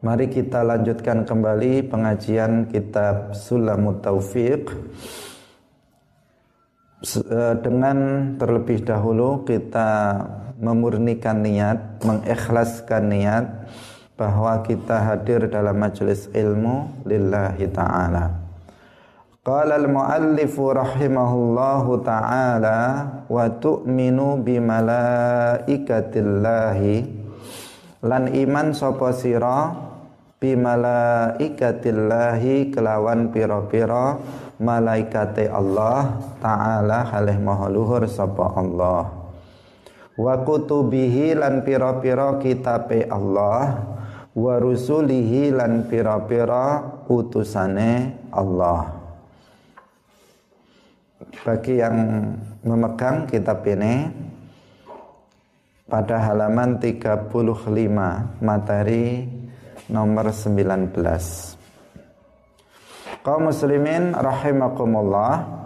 Mari kita lanjutkan kembali pengajian kitab Sulamut Taufiq. Eh, dengan terlebih dahulu kita memurnikan niat, mengikhlaskan niat bahwa kita hadir dalam majelis ilmu lillahi taala. Qala al-muallif rahimahullahu taala wa tu'minu bi malaikatillahi. Lan iman sapa sira bimalaikatillahi kelawan pira-pira malaikate Allah taala halih maha luhur sapa Allah. Wa kutubihi lan pira-pira kitabe Allah. Wa rusulihi lan pira-pira utusane Allah. Bagi yang memegang kitab ini pada halaman 35 materi nomor 19 kaum muslimin rahimakumullah.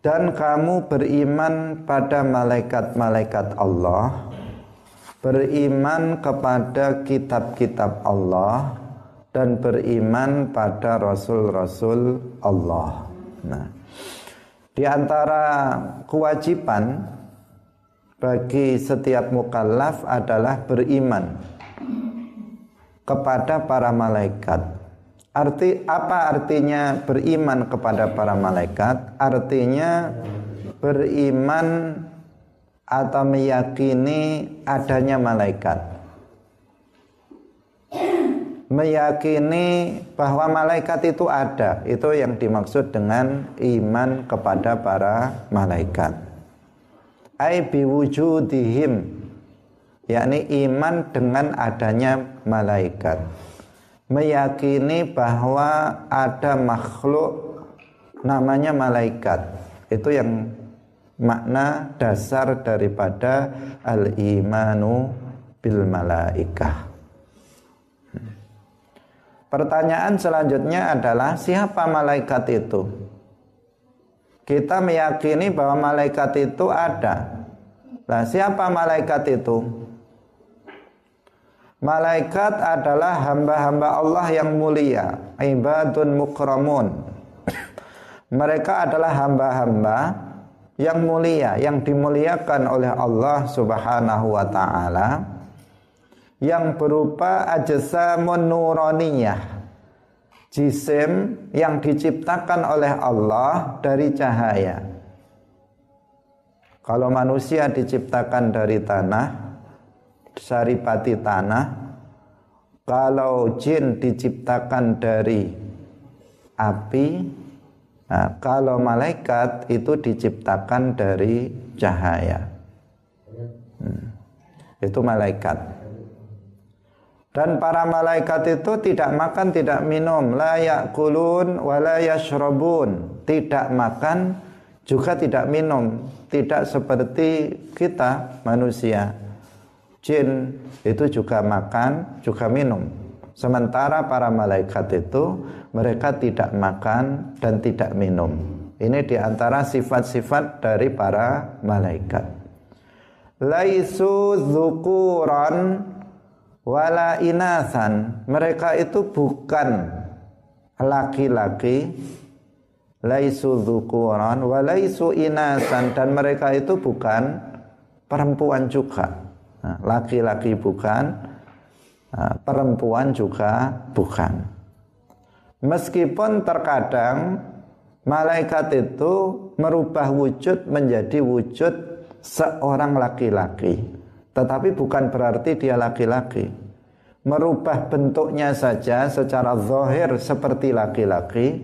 Dan kamu beriman pada malaikat-malaikat Allah. Beriman kepada kitab-kitab Allah. Dan beriman pada rasul-rasul Allah. Nah di antara kewajiban bagi setiap mukallaf adalah beriman kepada para malaikat. Arti apa artinya beriman kepada para malaikat? Artinya beriman atau meyakini adanya malaikat. Meyakini bahwa malaikat itu ada, itu yang dimaksud dengan iman kepada para malaikat ai biwujudihim yakni iman dengan adanya malaikat. Meyakini bahwa ada makhluk namanya malaikat. Itu yang makna dasar daripada al-imanu bil malaikah. Pertanyaan selanjutnya adalah siapa malaikat itu? Kita meyakini bahwa malaikat itu ada. Nah, siapa malaikat itu? Malaikat adalah hamba-hamba Allah yang mulia, ibadun mukramun. Mereka adalah hamba-hamba yang mulia, yang dimuliakan oleh Allah Subhanahu wa taala yang berupa ajsamun nuraniyah jisim yang diciptakan oleh Allah dari cahaya. Kalau manusia diciptakan dari tanah, saripati tanah, kalau jin diciptakan dari api, nah, kalau malaikat itu diciptakan dari cahaya. Hmm. Itu malaikat. Dan para malaikat itu tidak makan, tidak minum, la yakulun wa la. Tidak makan juga tidak minum, tidak seperti kita manusia. Jin itu juga makan, juga minum. Sementara para malaikat itu mereka tidak makan dan tidak minum. Ini di antara sifat-sifat dari para malaikat. Laisu zukuran wala inasan mereka itu bukan laki-laki. Laisu dzukuran walaisu inasan dan mereka itu bukan perempuan juga. Nah, laki-laki bukan nah, perempuan juga bukan. Meskipun terkadang malaikat itu merubah wujud menjadi wujud seorang laki-laki tetapi bukan berarti dia laki-laki. Merubah bentuknya saja secara zahir seperti laki-laki,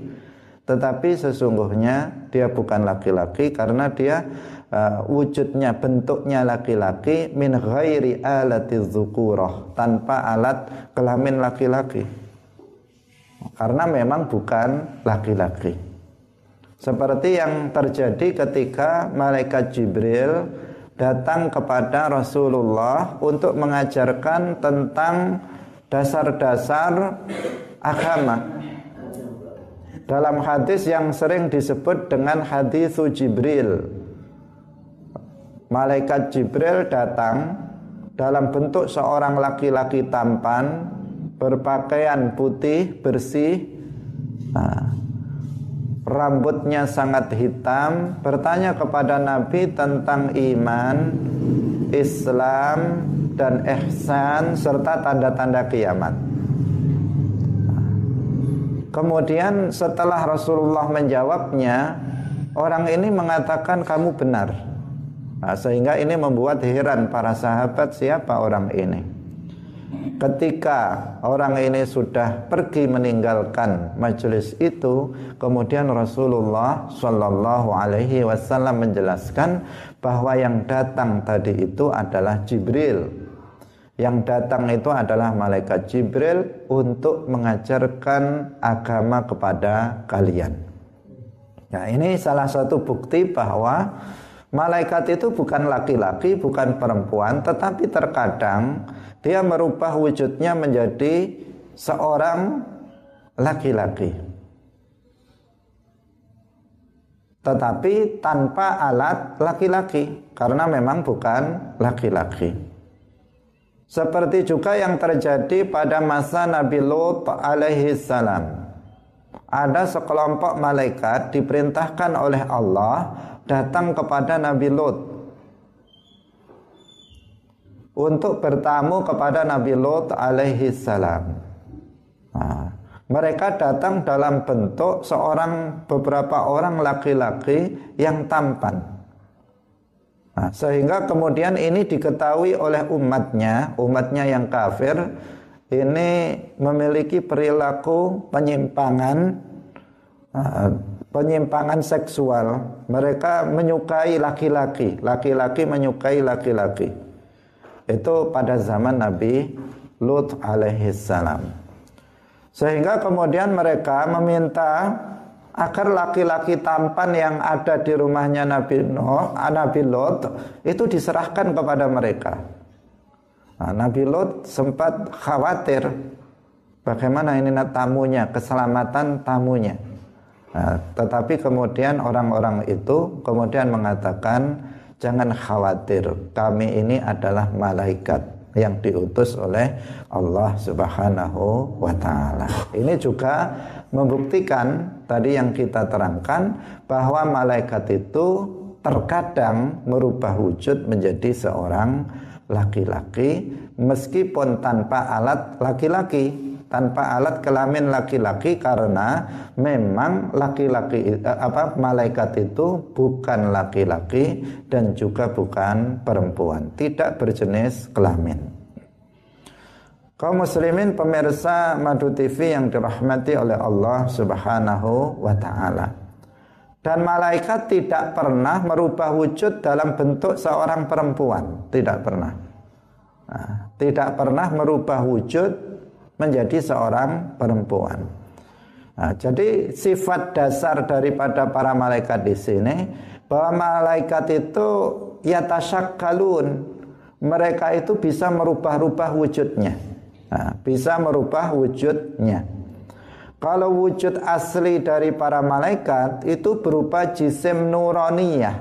tetapi sesungguhnya dia bukan laki-laki karena dia uh, wujudnya bentuknya laki-laki min ghairi alati dzukurah tanpa alat kelamin laki-laki. Karena memang bukan laki-laki. Seperti yang terjadi ketika malaikat Jibril datang kepada Rasulullah untuk mengajarkan tentang dasar-dasar agama. Dalam hadis yang sering disebut dengan hadis Jibril. Malaikat Jibril datang dalam bentuk seorang laki-laki tampan berpakaian putih bersih nah, rambutnya sangat hitam. Bertanya kepada Nabi tentang iman Islam dan ihsan serta tanda-tanda kiamat. Kemudian setelah Rasulullah menjawabnya Orang ini mengatakan kamu benar. Nah, Sehingga ini membuat heran para sahabat siapa orang ini Ketika orang ini sudah pergi meninggalkan majelis itu Kemudian Rasulullah Shallallahu Alaihi Wasallam menjelaskan bahwa yang datang tadi itu adalah Jibril yang datang itu adalah malaikat Jibril untuk mengajarkan agama kepada kalian. Nah, ini salah satu bukti bahwa malaikat itu bukan laki-laki, bukan perempuan, tetapi terkadang dia merubah wujudnya menjadi seorang laki-laki. Tetapi tanpa alat laki-laki, karena memang bukan laki-laki. Seperti juga yang terjadi pada masa Nabi Lut alaihi salam. Ada sekelompok malaikat diperintahkan oleh Allah datang kepada Nabi Lut untuk bertamu kepada Nabi Lut alaihi salam. Nah, mereka datang dalam bentuk seorang beberapa orang laki-laki yang tampan. Nah, sehingga kemudian ini diketahui oleh umatnya, umatnya yang kafir ini memiliki perilaku penyimpangan uh, penyimpangan seksual. Mereka menyukai laki-laki, laki-laki menyukai laki-laki. Itu pada zaman Nabi Lut alaihi salam. Sehingga kemudian mereka meminta agar laki-laki tampan yang ada di rumahnya Nabi Nuh, Nabi Lot itu diserahkan kepada mereka. Nah, Nabi Lot sempat khawatir bagaimana ini tamunya, keselamatan tamunya. Nah, tetapi kemudian orang-orang itu kemudian mengatakan jangan khawatir, kami ini adalah malaikat yang diutus oleh Allah Subhanahu wa taala. Ini juga membuktikan tadi yang kita terangkan bahwa malaikat itu terkadang merubah wujud menjadi seorang laki-laki meskipun tanpa alat laki-laki tanpa alat kelamin laki-laki karena memang laki-laki eh, apa malaikat itu bukan laki-laki dan juga bukan perempuan tidak berjenis kelamin Kaum muslimin pemirsa Madu TV yang dirahmati oleh Allah Subhanahu wa taala. Dan malaikat tidak pernah merubah wujud dalam bentuk seorang perempuan, tidak pernah. Nah, tidak pernah merubah wujud menjadi seorang perempuan. Nah, jadi sifat dasar daripada para malaikat di sini bahwa malaikat itu yatasakkalun. Mereka itu bisa merubah-rubah wujudnya. Nah, bisa merubah wujudnya. Kalau wujud asli dari para malaikat itu berupa jisim nuroniyah,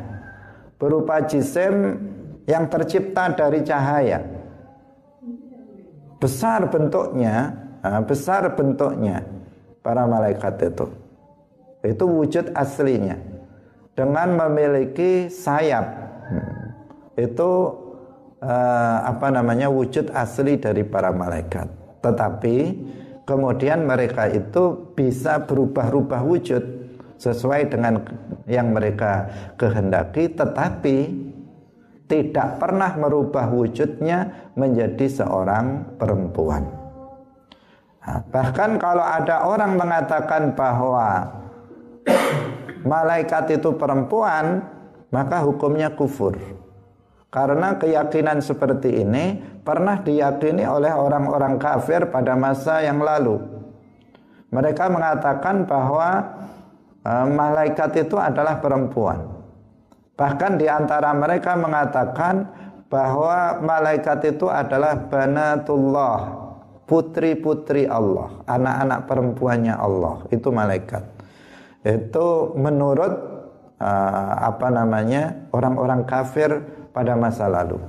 berupa jisim yang tercipta dari cahaya. Besar bentuknya, besar bentuknya para malaikat itu. Itu wujud aslinya. Dengan memiliki sayap. Hmm. Itu apa namanya wujud asli dari para malaikat. Tetapi kemudian mereka itu bisa berubah-ubah wujud sesuai dengan yang mereka kehendaki tetapi tidak pernah merubah wujudnya menjadi seorang perempuan. Nah, bahkan kalau ada orang mengatakan bahwa malaikat itu perempuan, maka hukumnya kufur. Karena keyakinan seperti ini pernah diyakini oleh orang-orang kafir pada masa yang lalu. Mereka mengatakan bahwa e, malaikat itu adalah perempuan. Bahkan di antara mereka mengatakan bahwa malaikat itu adalah banatullah, putri-putri Allah, anak-anak perempuannya Allah, itu malaikat. Itu menurut uh, apa namanya orang-orang kafir pada masa lalu.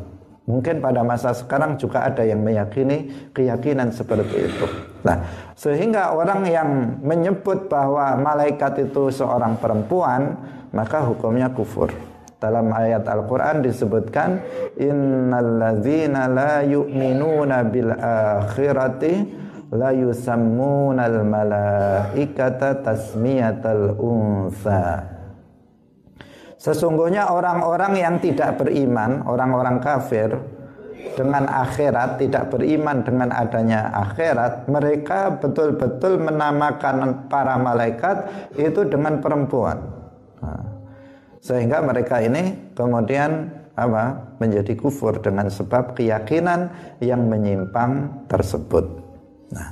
Mungkin pada masa sekarang juga ada yang meyakini keyakinan seperti itu. Nah, sehingga orang yang menyebut bahwa malaikat itu seorang perempuan, maka hukumnya kufur. Dalam ayat Al-Quran disebutkan Innalladzina la yu'minuna bil akhirati la yusammunal malaikata tasmiyatal unsa Sesungguhnya orang-orang yang tidak beriman, orang-orang kafir dengan akhirat, tidak beriman dengan adanya akhirat, mereka betul-betul menamakan para malaikat itu dengan perempuan. Sehingga mereka ini kemudian apa? menjadi kufur dengan sebab keyakinan yang menyimpang tersebut. Nah,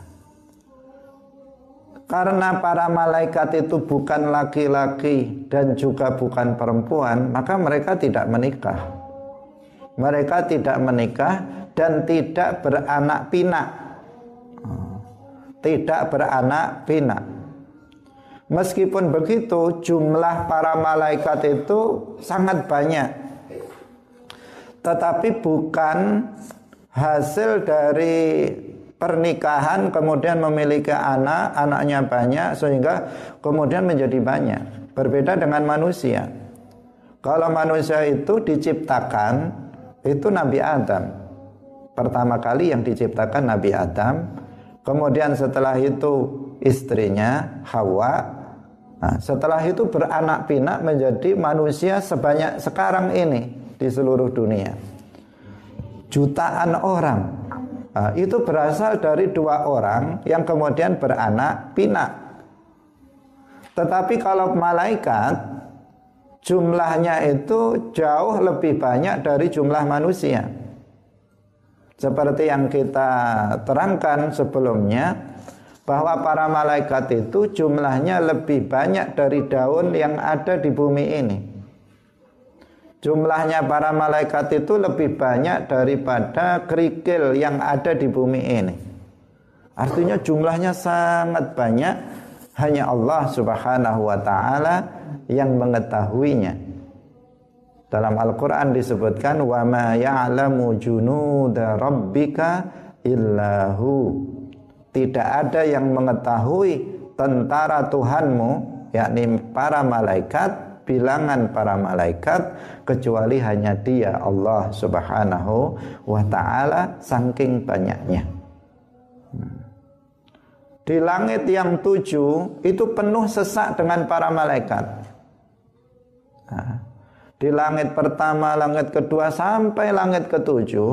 karena para malaikat itu bukan laki-laki dan juga bukan perempuan, maka mereka tidak menikah. Mereka tidak menikah dan tidak beranak pinak. Tidak beranak pinak. Meskipun begitu, jumlah para malaikat itu sangat banyak. Tetapi bukan hasil dari pernikahan kemudian memiliki anak, anaknya banyak sehingga kemudian menjadi banyak. Berbeda dengan manusia. Kalau manusia itu diciptakan itu Nabi Adam. Pertama kali yang diciptakan Nabi Adam, kemudian setelah itu istrinya Hawa. Nah, setelah itu beranak pinak menjadi manusia sebanyak sekarang ini di seluruh dunia. Jutaan orang Nah, itu berasal dari dua orang yang kemudian beranak pinak. Tetapi kalau malaikat jumlahnya itu jauh lebih banyak dari jumlah manusia. Seperti yang kita terangkan sebelumnya bahwa para malaikat itu jumlahnya lebih banyak dari daun yang ada di bumi ini. Jumlahnya para malaikat itu lebih banyak daripada kerikil yang ada di bumi ini. Artinya jumlahnya sangat banyak hanya Allah Subhanahu wa taala yang mengetahuinya. Dalam Al-Qur'an disebutkan wa ma ya'lamu junuda rabbika illahu. Tidak ada yang mengetahui tentara Tuhanmu yakni para malaikat bilangan para malaikat kecuali hanya dia Allah Subhanahu wa taala saking banyaknya. Di langit yang tujuh itu penuh sesak dengan para malaikat. Nah, di langit pertama, langit kedua sampai langit ketujuh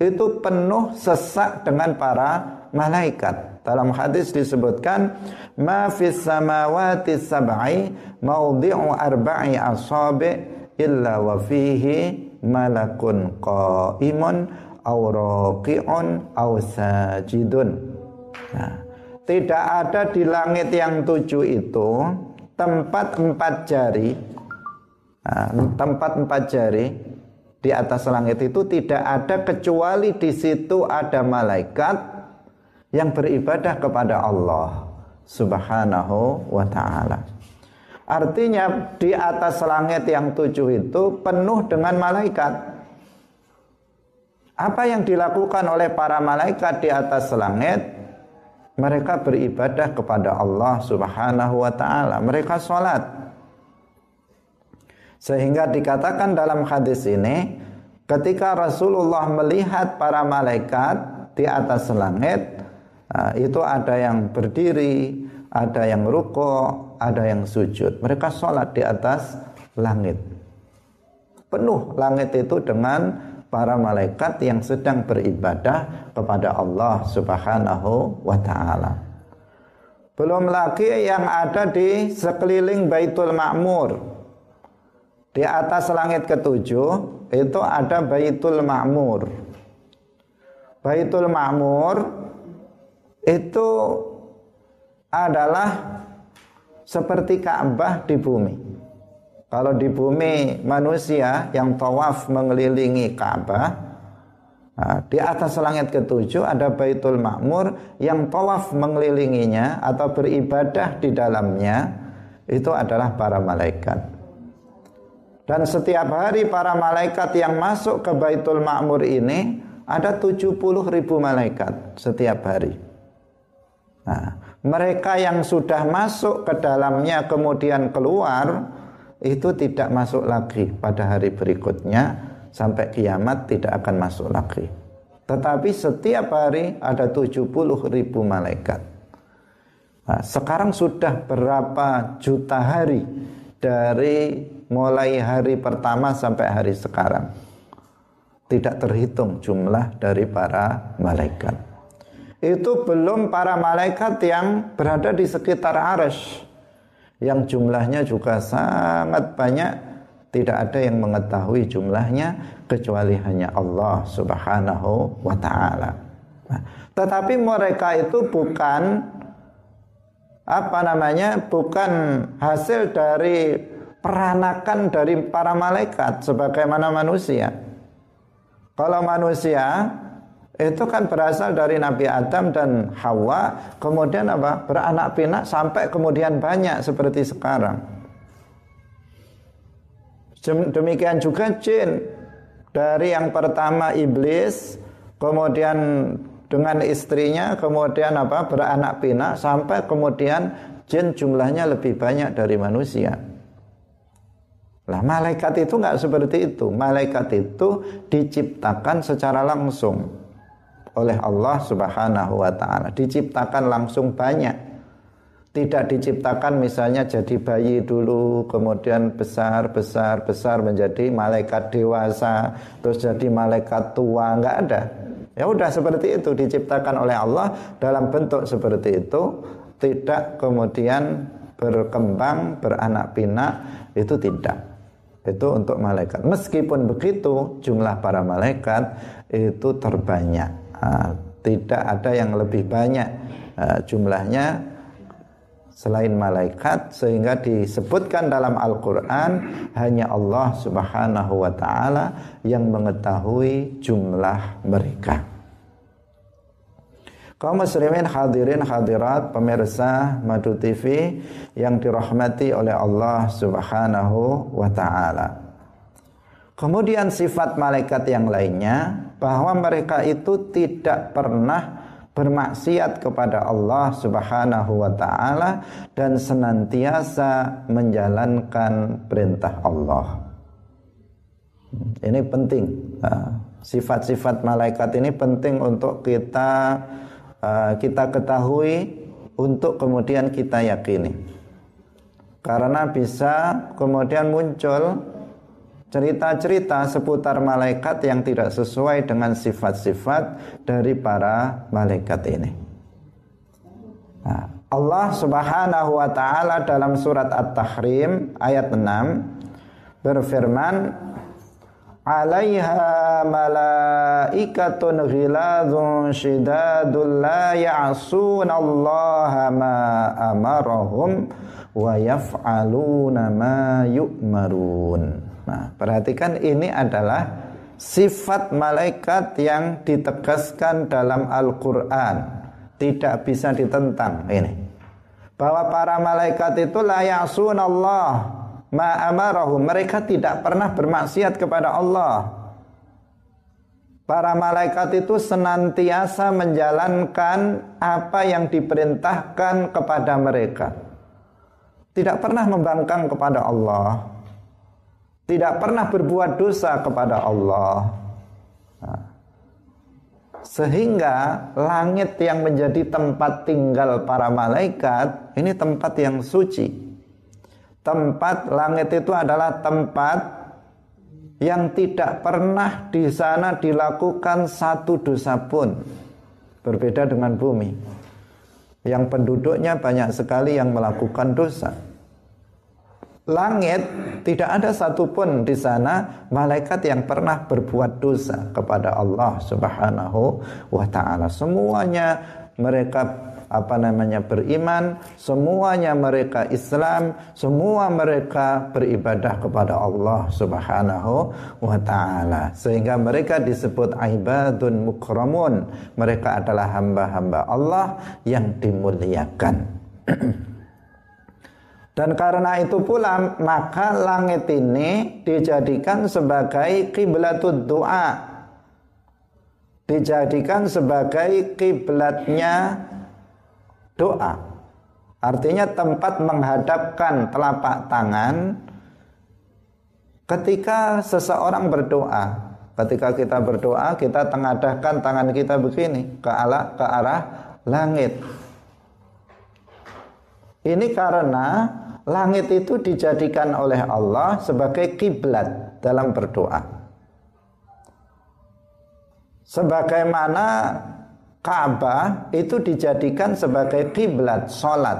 itu penuh sesak dengan para malaikat. Dalam hadis disebutkan ma fis samawati sab'i maudhi'u arba'i asabi' illa wa fihi malakun qa'imun aw raqi'un aw sajidun. Nah, tidak ada di langit yang tujuh itu tempat empat jari nah, tempat empat jari di atas langit itu tidak ada kecuali di situ ada malaikat yang beribadah kepada Allah Subhanahu wa taala. Artinya di atas langit yang tujuh itu penuh dengan malaikat. Apa yang dilakukan oleh para malaikat di atas langit? Mereka beribadah kepada Allah Subhanahu wa taala. Mereka sholat. Sehingga dikatakan dalam hadis ini, ketika Rasulullah melihat para malaikat di atas langit, Nah, itu ada yang berdiri, ada yang ruko, ada yang sujud. Mereka sholat di atas langit. Penuh langit itu dengan para malaikat yang sedang beribadah kepada Allah Subhanahu wa taala. Belum lagi yang ada di sekeliling Baitul Ma'mur. Di atas langit ketujuh itu ada Baitul Ma'mur. Baitul Ma'mur itu adalah seperti Ka'bah di bumi. Kalau di bumi manusia yang tawaf mengelilingi Ka'bah, nah, di atas langit ketujuh ada Baitul Ma'mur yang tawaf mengelilinginya atau beribadah di dalamnya itu adalah para malaikat. Dan setiap hari para malaikat yang masuk ke Baitul Ma'mur ini ada 70 ribu malaikat setiap hari. Nah, mereka yang sudah masuk ke dalamnya kemudian keluar itu tidak masuk lagi pada hari berikutnya sampai kiamat tidak akan masuk lagi. Tetapi setiap hari ada 70 ribu malaikat. Nah, sekarang sudah berapa juta hari dari mulai hari pertama sampai hari sekarang. Tidak terhitung jumlah dari para malaikat. Itu belum para malaikat yang berada di sekitar arash. Yang jumlahnya juga sangat banyak. Tidak ada yang mengetahui jumlahnya kecuali hanya Allah subhanahu wa ta'ala. Nah, tetapi mereka itu bukan apa namanya bukan hasil dari peranakan dari para malaikat sebagaimana manusia. Kalau manusia itu kan berasal dari Nabi Adam dan Hawa, kemudian apa? beranak pinak sampai kemudian banyak seperti sekarang. Demikian juga jin dari yang pertama iblis, kemudian dengan istrinya, kemudian apa? beranak pinak sampai kemudian jin jumlahnya lebih banyak dari manusia. Lah malaikat itu nggak seperti itu. Malaikat itu diciptakan secara langsung oleh Allah Subhanahu wa taala. Diciptakan langsung banyak. Tidak diciptakan misalnya jadi bayi dulu, kemudian besar, besar, besar menjadi malaikat dewasa, terus jadi malaikat tua, nggak ada. Ya udah seperti itu diciptakan oleh Allah dalam bentuk seperti itu, tidak kemudian berkembang, beranak pinak, itu tidak itu untuk malaikat. Meskipun begitu, jumlah para malaikat itu terbanyak. Nah, tidak ada yang lebih banyak nah, jumlahnya selain malaikat sehingga disebutkan dalam Al-Qur'an hanya Allah Subhanahu wa taala yang mengetahui jumlah mereka. Kaum muslimin hadirin hadirat pemirsa Madu TV yang dirahmati oleh Allah Subhanahu wa taala. Kemudian sifat malaikat yang lainnya bahwa mereka itu tidak pernah bermaksiat kepada Allah Subhanahu wa taala dan senantiasa menjalankan perintah Allah. Ini penting. Sifat-sifat malaikat ini penting untuk kita kita ketahui untuk kemudian kita yakini. Karena bisa kemudian muncul cerita-cerita seputar malaikat yang tidak sesuai dengan sifat-sifat dari para malaikat ini. Nah, Allah Subhanahu wa taala dalam surat At-Tahrim ayat 6 berfirman 'alaiha malaikatun ghiladun shidadun la ya'sunallaha ma amarahum wa yaf'aluna ma yu'marun. Nah, perhatikan ini adalah sifat malaikat yang ditegaskan dalam Al-Qur'an. Tidak bisa ditentang ini. Bahwa para malaikat itu la ya'sunallah ma'amarahum mereka tidak pernah bermaksiat kepada Allah Para malaikat itu senantiasa menjalankan apa yang diperintahkan kepada mereka. Tidak pernah membangkang kepada Allah. Tidak pernah berbuat dosa kepada Allah. Nah. Sehingga langit yang menjadi tempat tinggal para malaikat ini tempat yang suci tempat langit itu adalah tempat yang tidak pernah di sana dilakukan satu dosa pun. Berbeda dengan bumi. Yang penduduknya banyak sekali yang melakukan dosa. Langit tidak ada satupun di sana malaikat yang pernah berbuat dosa kepada Allah Subhanahu wa taala. Semuanya mereka apa namanya beriman, semuanya mereka Islam, semua mereka beribadah kepada Allah Subhanahu wa taala. Sehingga mereka disebut ibadun mukramun. Mereka adalah hamba-hamba Allah yang dimuliakan. Dan karena itu pula maka langit ini dijadikan sebagai kiblatud doa. Dijadikan sebagai kiblatnya doa. Artinya tempat menghadapkan telapak tangan ketika seseorang berdoa. Ketika kita berdoa, kita tengadahkan tangan kita begini ke arah ke arah langit. Ini karena langit itu dijadikan oleh Allah sebagai kiblat dalam berdoa. Sebagaimana Ka'bah itu dijadikan sebagai kiblat solat.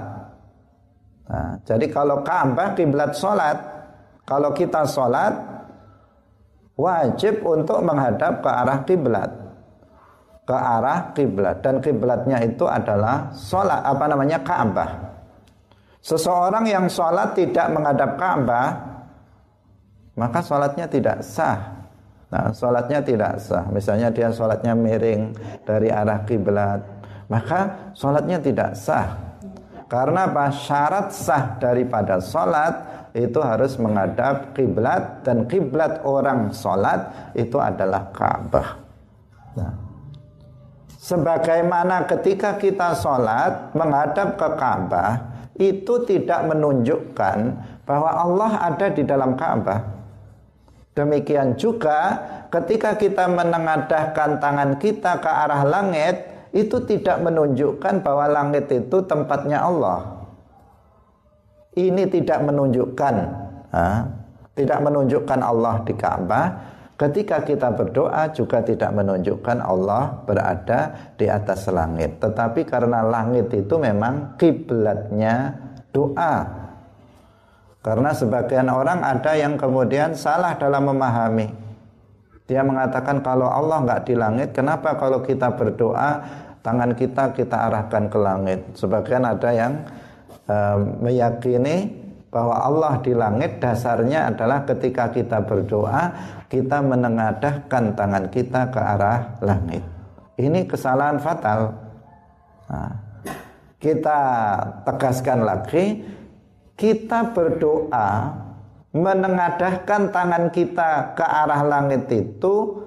Nah, jadi kalau Ka'bah kiblat solat, kalau kita solat wajib untuk menghadap ke arah kiblat, ke arah kiblat dan kiblatnya itu adalah solat apa namanya Ka'bah. Seseorang yang sholat tidak menghadap Ka'bah Maka sholatnya tidak sah. Nah sholatnya tidak sah. Misalnya dia sholatnya miring dari arah kiblat Maka sholatnya tidak sah. Karena apa? Syarat sah daripada sholat Itu harus menghadap kiblat Dan kiblat orang sholat Itu adalah Ka'bah. Nah Sebagaimana ketika kita sholat menghadap ke Ka'bah itu tidak menunjukkan bahwa Allah ada di dalam Ka'bah. Demikian juga ketika kita menengadahkan tangan kita ke arah langit, itu tidak menunjukkan bahwa langit itu tempatnya Allah. Ini tidak menunjukkan, ha? tidak menunjukkan Allah di Ka'bah, Ketika kita berdoa juga tidak menunjukkan Allah berada di atas langit. Tetapi karena langit itu memang kiblatnya doa. Karena sebagian orang ada yang kemudian salah dalam memahami. Dia mengatakan kalau Allah nggak di langit, kenapa kalau kita berdoa tangan kita kita arahkan ke langit? Sebagian ada yang uh, meyakini bahwa Allah di langit dasarnya adalah ketika kita berdoa kita menengadahkan tangan kita ke arah langit. Ini kesalahan fatal. Nah, kita tegaskan lagi, kita berdoa menengadahkan tangan kita ke arah langit itu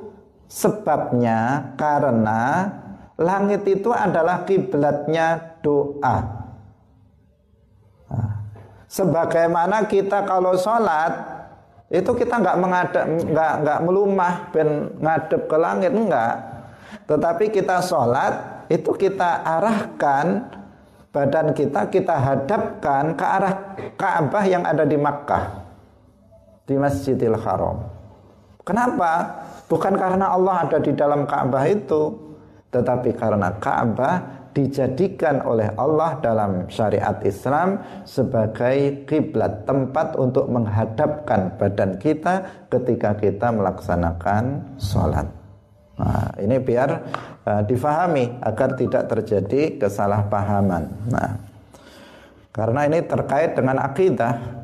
sebabnya karena langit itu adalah kiblatnya doa. Sebagaimana kita kalau sholat itu kita nggak mengadap nggak nggak melumah ben ngadep ke langit enggak. Tetapi kita sholat itu kita arahkan badan kita kita hadapkan ke arah Ka'bah yang ada di Makkah di Masjidil Haram. Kenapa? Bukan karena Allah ada di dalam Ka'bah itu, tetapi karena Ka'bah dijadikan oleh Allah dalam syariat Islam sebagai kiblat tempat untuk menghadapkan badan kita ketika kita melaksanakan sholat. Nah, ini biar uh, difahami agar tidak terjadi kesalahpahaman. Nah, karena ini terkait dengan akidah.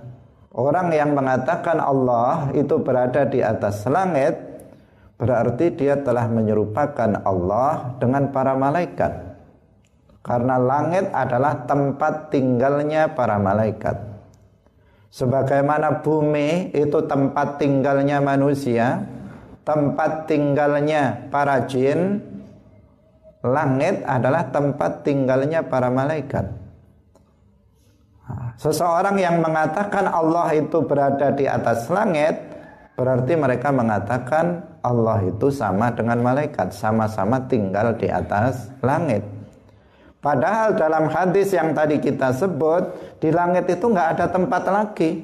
Orang yang mengatakan Allah itu berada di atas langit berarti dia telah menyerupakan Allah dengan para malaikat. Karena langit adalah tempat tinggalnya para malaikat. Sebagaimana bumi itu tempat tinggalnya manusia, tempat tinggalnya para jin, langit adalah tempat tinggalnya para malaikat. Seseorang yang mengatakan Allah itu berada di atas langit, berarti mereka mengatakan Allah itu sama dengan malaikat, sama-sama tinggal di atas langit. Padahal dalam hadis yang tadi kita sebut di langit itu nggak ada tempat lagi.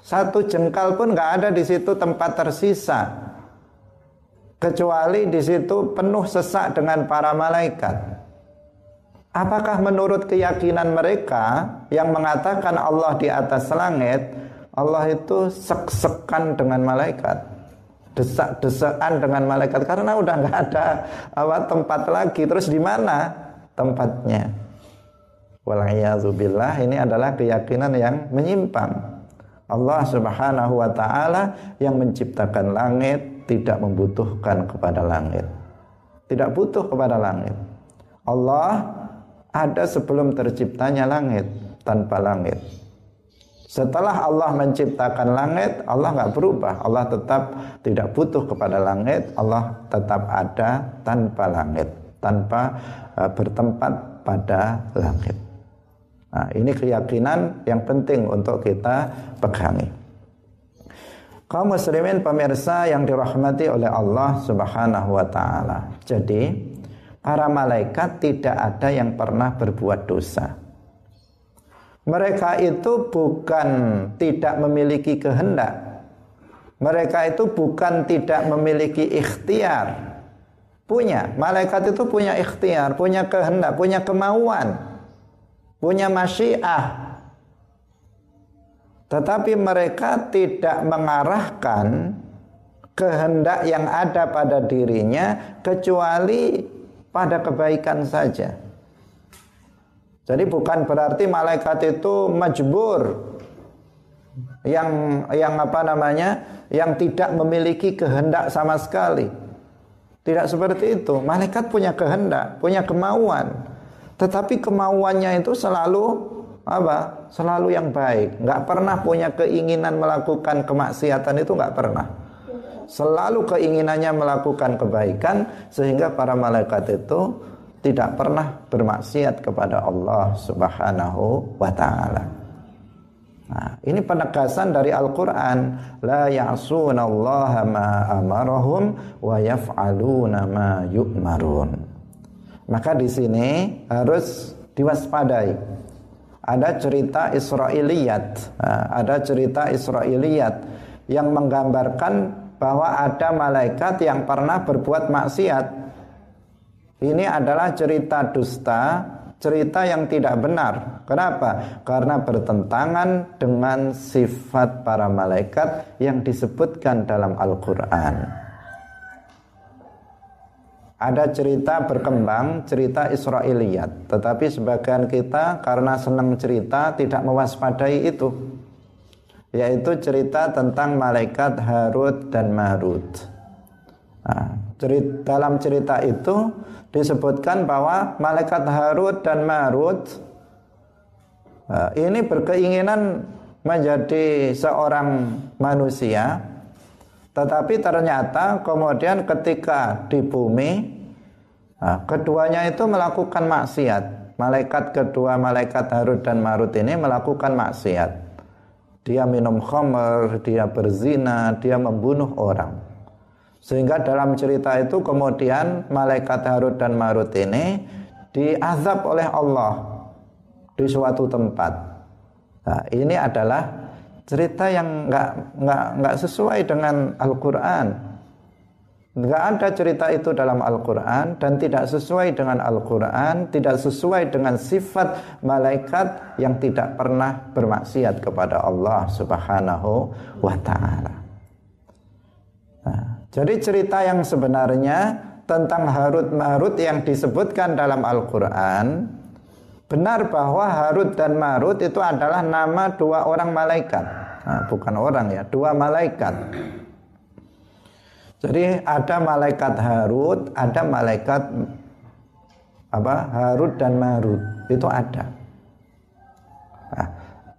Satu jengkal pun nggak ada di situ tempat tersisa. Kecuali di situ penuh sesak dengan para malaikat. Apakah menurut keyakinan mereka yang mengatakan Allah di atas langit, Allah itu sek-sekan dengan malaikat? Desak-desakan dengan malaikat karena udah nggak ada tempat lagi. Terus di mana? Tempatnya. Walayyazubillah ini adalah keyakinan yang menyimpang. Allah Subhanahu wa taala yang menciptakan langit tidak membutuhkan kepada langit. Tidak butuh kepada langit. Allah ada sebelum terciptanya langit tanpa langit. Setelah Allah menciptakan langit, Allah nggak berubah. Allah tetap tidak butuh kepada langit. Allah tetap ada tanpa langit, tanpa uh, bertempat pada langit. Nah, ini keyakinan yang penting untuk kita pegangi. Kaum muslimin pemirsa yang dirahmati oleh Allah Subhanahu wa taala. Jadi, para malaikat tidak ada yang pernah berbuat dosa. Mereka itu bukan tidak memiliki kehendak. Mereka itu bukan tidak memiliki ikhtiar. Punya, malaikat itu punya ikhtiar, punya kehendak, punya kemauan, punya masyiah. Tetapi mereka tidak mengarahkan kehendak yang ada pada dirinya kecuali pada kebaikan saja. Jadi bukan berarti malaikat itu majbur yang yang apa namanya? yang tidak memiliki kehendak sama sekali. Tidak seperti itu. Malaikat punya kehendak, punya kemauan. Tetapi kemauannya itu selalu apa? Selalu yang baik. Nggak pernah punya keinginan melakukan kemaksiatan itu nggak pernah. Selalu keinginannya melakukan kebaikan sehingga para malaikat itu tidak pernah bermaksiat kepada Allah Subhanahu wa taala. Nah, ini penegasan dari Al-Qur'an, la ya'sunallaha ma amarahum wa yaf'aluna ma yu'marun. Maka di sini harus diwaspadai. Ada cerita Israiliyat, nah, ada cerita Israiliyat yang menggambarkan bahwa ada malaikat yang pernah berbuat maksiat ini adalah cerita dusta, cerita yang tidak benar. Kenapa? Karena bertentangan dengan sifat para malaikat yang disebutkan dalam Al-Quran. Ada cerita berkembang, cerita Israiliyat. Tetapi sebagian kita karena senang cerita tidak mewaspadai itu. Yaitu cerita tentang malaikat Harut dan Marut. Nah, cerita, dalam cerita itu disebutkan bahwa malaikat Harut dan Marut uh, ini berkeinginan menjadi seorang manusia tetapi ternyata kemudian ketika di bumi uh, keduanya itu melakukan maksiat. Malaikat kedua malaikat Harut dan Marut ini melakukan maksiat. Dia minum khamr dia berzina dia membunuh orang sehingga dalam cerita itu kemudian malaikat Harut dan Marut ini diazab oleh Allah di suatu tempat. Nah, ini adalah cerita yang nggak nggak nggak sesuai dengan Al-Quran. Nggak ada cerita itu dalam Al-Quran dan tidak sesuai dengan Al-Quran, tidak sesuai dengan sifat malaikat yang tidak pernah bermaksiat kepada Allah Subhanahu wa Ta'ala. Nah, jadi cerita yang sebenarnya tentang Harut Marut yang disebutkan dalam Al-Quran benar bahwa Harut dan Marut itu adalah nama dua orang malaikat. Nah, bukan orang ya, dua malaikat. Jadi ada malaikat Harut, ada malaikat apa Harut dan Marut itu ada.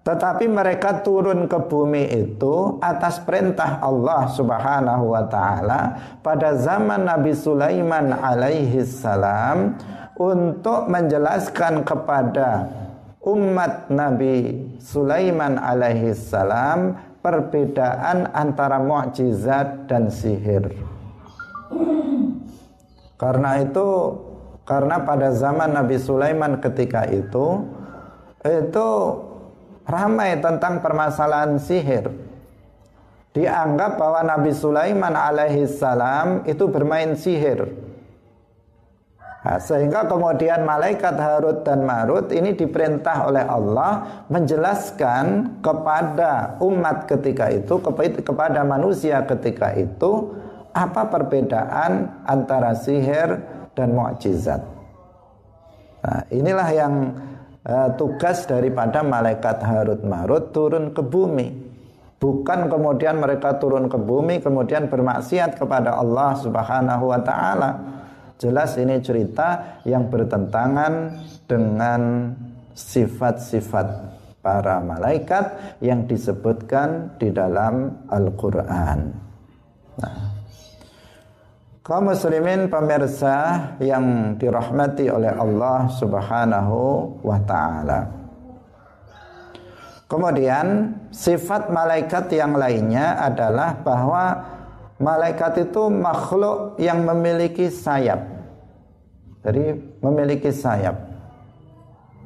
Tetapi mereka turun ke bumi itu atas perintah Allah Subhanahu wa taala pada zaman Nabi Sulaiman alaihi salam untuk menjelaskan kepada umat Nabi Sulaiman alaihi salam perbedaan antara mukjizat dan sihir. Karena itu karena pada zaman Nabi Sulaiman ketika itu itu ramai tentang permasalahan sihir. Dianggap bahwa Nabi Sulaiman alaihi salam itu bermain sihir. Nah, sehingga kemudian malaikat Harut dan Marut ini diperintah oleh Allah menjelaskan kepada umat ketika itu kepada manusia ketika itu apa perbedaan antara sihir dan mukjizat. Nah, inilah yang uh, tugas daripada malaikat Harut Marut turun ke bumi. Bukan kemudian mereka turun ke bumi kemudian bermaksiat kepada Allah Subhanahu wa taala. Jelas ini cerita yang bertentangan dengan sifat-sifat para malaikat yang disebutkan di dalam Al-Quran. Nah, kaum muslimin pemirsa yang dirahmati oleh Allah Subhanahu wa taala. Kemudian sifat malaikat yang lainnya adalah bahwa malaikat itu makhluk yang memiliki sayap. Jadi memiliki sayap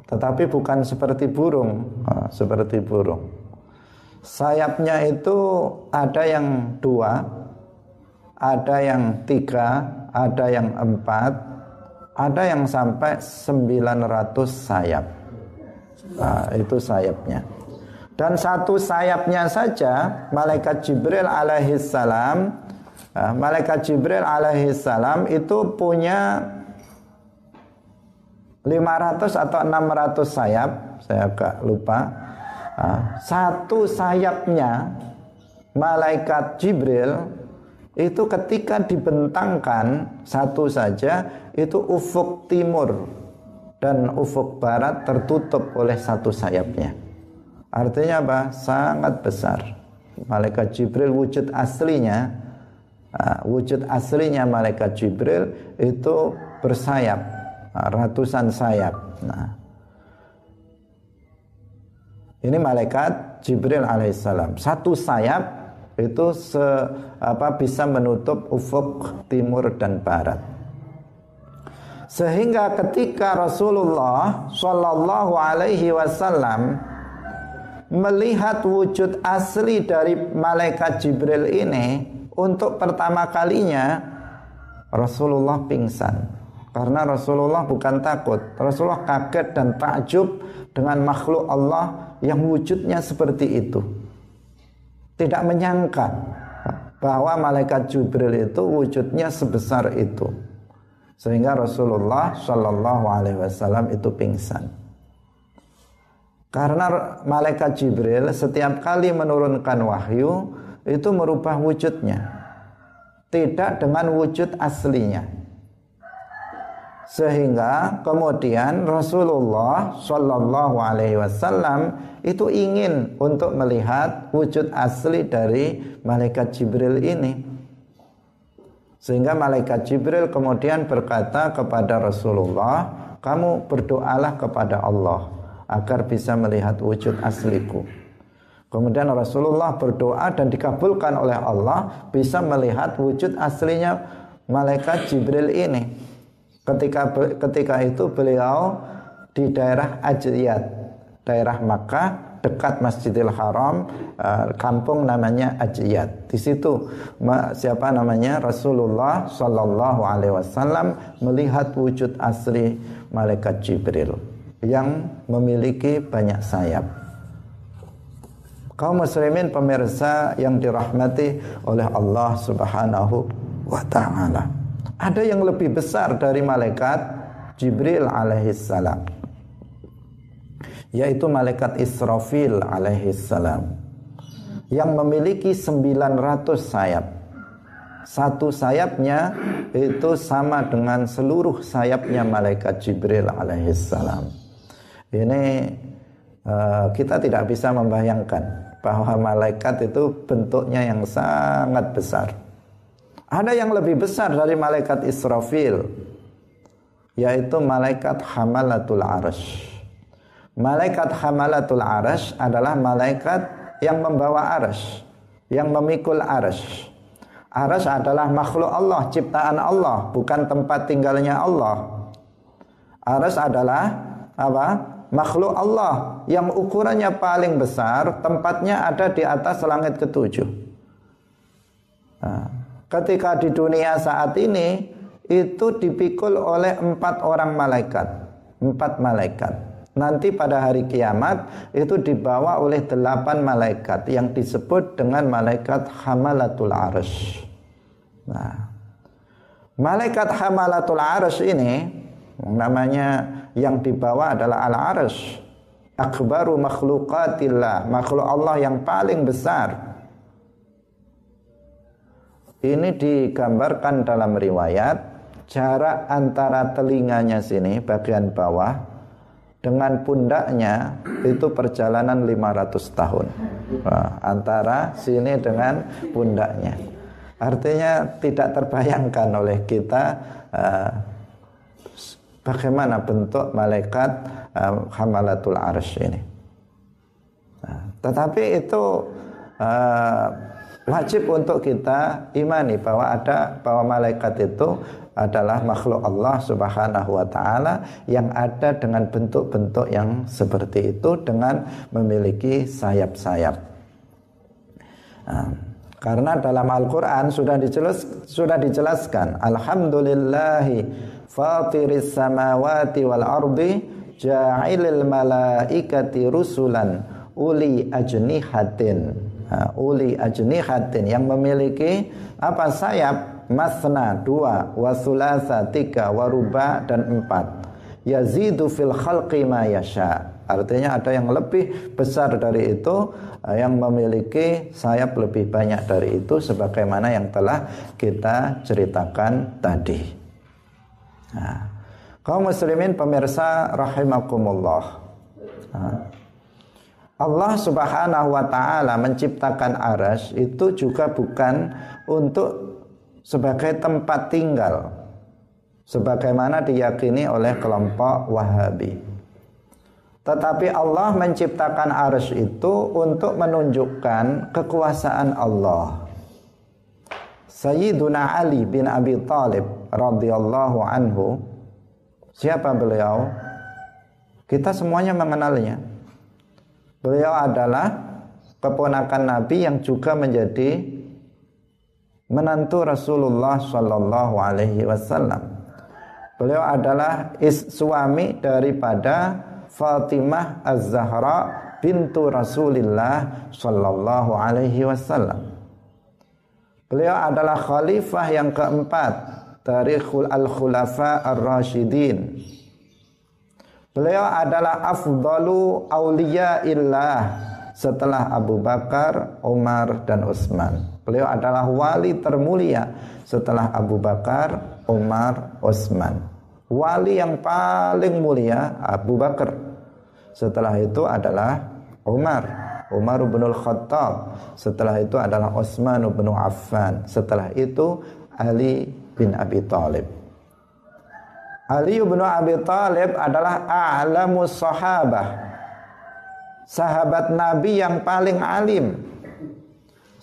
tetapi bukan seperti burung, seperti burung. Sayapnya itu ada yang dua, ada yang tiga, ada yang empat, ada yang sampai 900 sayap. Nah, itu sayapnya. Dan satu sayapnya saja, malaikat Jibril alaihissalam, nah, malaikat Jibril alaihissalam itu punya 500 atau 600 sayap, saya agak lupa. Nah, satu sayapnya malaikat Jibril itu ketika dibentangkan satu saja itu ufuk timur dan ufuk barat tertutup oleh satu sayapnya. Artinya apa? Sangat besar. Malaikat Jibril wujud aslinya, nah, wujud aslinya malaikat Jibril itu bersayap ratusan sayap. Nah, ini malaikat Jibril alaihissalam. Satu sayap itu se, apa, bisa menutup ufuk timur dan barat. Sehingga ketika Rasulullah Shallallahu Alaihi Wasallam melihat wujud asli dari malaikat Jibril ini untuk pertama kalinya Rasulullah pingsan. Karena Rasulullah bukan takut. Rasulullah kaget dan takjub dengan makhluk Allah yang wujudnya seperti itu. Tidak menyangka bahwa malaikat Jibril itu wujudnya sebesar itu. Sehingga Rasulullah Shallallahu Alaihi Wasallam itu pingsan. Karena malaikat Jibril setiap kali menurunkan wahyu itu merubah wujudnya. Tidak dengan wujud aslinya sehingga kemudian Rasulullah Shallallahu Alaihi Wasallam itu ingin untuk melihat wujud asli dari malaikat Jibril ini sehingga malaikat Jibril kemudian berkata kepada Rasulullah kamu berdoalah kepada Allah agar bisa melihat wujud asliku Kemudian Rasulullah berdoa dan dikabulkan oleh Allah bisa melihat wujud aslinya malaikat Jibril ini. Ketika ketika itu beliau di daerah Ajriyat, daerah Makkah dekat Masjidil Haram, eh, kampung namanya Ajriyat. Di situ siapa namanya Rasulullah Shallallahu Alaihi Wasallam melihat wujud asli malaikat Jibril yang memiliki banyak sayap. Kaum muslimin pemirsa yang dirahmati oleh Allah Subhanahu wa taala. Ada yang lebih besar dari malaikat Jibril alaihissalam yaitu malaikat Israfil alaihissalam yang memiliki 900 sayap. Satu sayapnya itu sama dengan seluruh sayapnya malaikat Jibril alaihissalam. Ini uh, kita tidak bisa membayangkan bahwa malaikat itu bentuknya yang sangat besar. Ada yang lebih besar dari malaikat Israfil yaitu malaikat Hamalatul Arash. Malaikat Hamalatul Arash adalah malaikat yang membawa arash, yang memikul arash. Arash adalah makhluk Allah, ciptaan Allah, bukan tempat tinggalnya Allah. Arash adalah apa? Makhluk Allah yang ukurannya paling besar, tempatnya ada di atas langit ketujuh. Ketika di dunia saat ini itu dipikul oleh empat orang malaikat. Empat malaikat. Nanti pada hari kiamat itu dibawa oleh delapan malaikat yang disebut dengan malaikat hamalatul arsh. Nah malaikat hamalatul arsh ini namanya yang dibawa adalah al arsh akbaru makhlukatillah makhluk Allah yang paling besar ini digambarkan dalam riwayat jarak antara telinganya sini bagian bawah dengan pundaknya itu perjalanan 500 tahun. Nah, antara sini dengan pundaknya. Artinya tidak terbayangkan oleh kita uh, bagaimana bentuk malaikat uh, hamalatul arsh ini. Nah, tetapi itu uh, wajib untuk kita imani bahwa ada bahwa malaikat itu adalah makhluk Allah Subhanahu wa taala yang ada dengan bentuk-bentuk yang seperti itu dengan memiliki sayap-sayap. Nah, karena dalam Al-Qur'an sudah dijelas sudah dijelaskan alhamdulillahi fatiris samawati wal ardi ja'ilil malaikati rusulan uli ajnihatin. Uli ajnihatin yang memiliki apa sayap masna dua wasulasa tiga waruba dan empat. Yazidu fil khalqi ma yasha. Artinya ada yang lebih besar dari itu yang memiliki sayap lebih banyak dari itu sebagaimana yang telah kita ceritakan tadi. Nah, kaum muslimin pemirsa rahimakumullah. Nah, Allah subhanahu wa ta'ala menciptakan aras itu juga bukan untuk sebagai tempat tinggal sebagaimana diyakini oleh kelompok Wahabi. Tetapi Allah menciptakan arsy itu untuk menunjukkan kekuasaan Allah. Sayyiduna Ali bin Abi Thalib radhiyallahu anhu siapa beliau? Kita semuanya mengenalnya. Beliau adalah keponakan Nabi yang juga menjadi menantu Rasulullah Shallallahu Alaihi Wasallam. Beliau adalah is suami daripada Fatimah Az-Zahra bintu Rasulullah Shallallahu Alaihi Wasallam. Beliau adalah khalifah yang keempat dari al-khulafa ar-rasyidin. Beliau adalah afdalu illah setelah Abu Bakar, Umar dan Utsman. Beliau adalah wali termulia setelah Abu Bakar, Umar, Utsman. Wali yang paling mulia Abu Bakar. Setelah itu adalah Umar, Umar bin Khattab. Setelah itu adalah Utsman bin Affan. Setelah itu Ali bin Abi Thalib. Ali bin Abi Thalib adalah a'lamus sahabah. Sahabat Nabi yang paling alim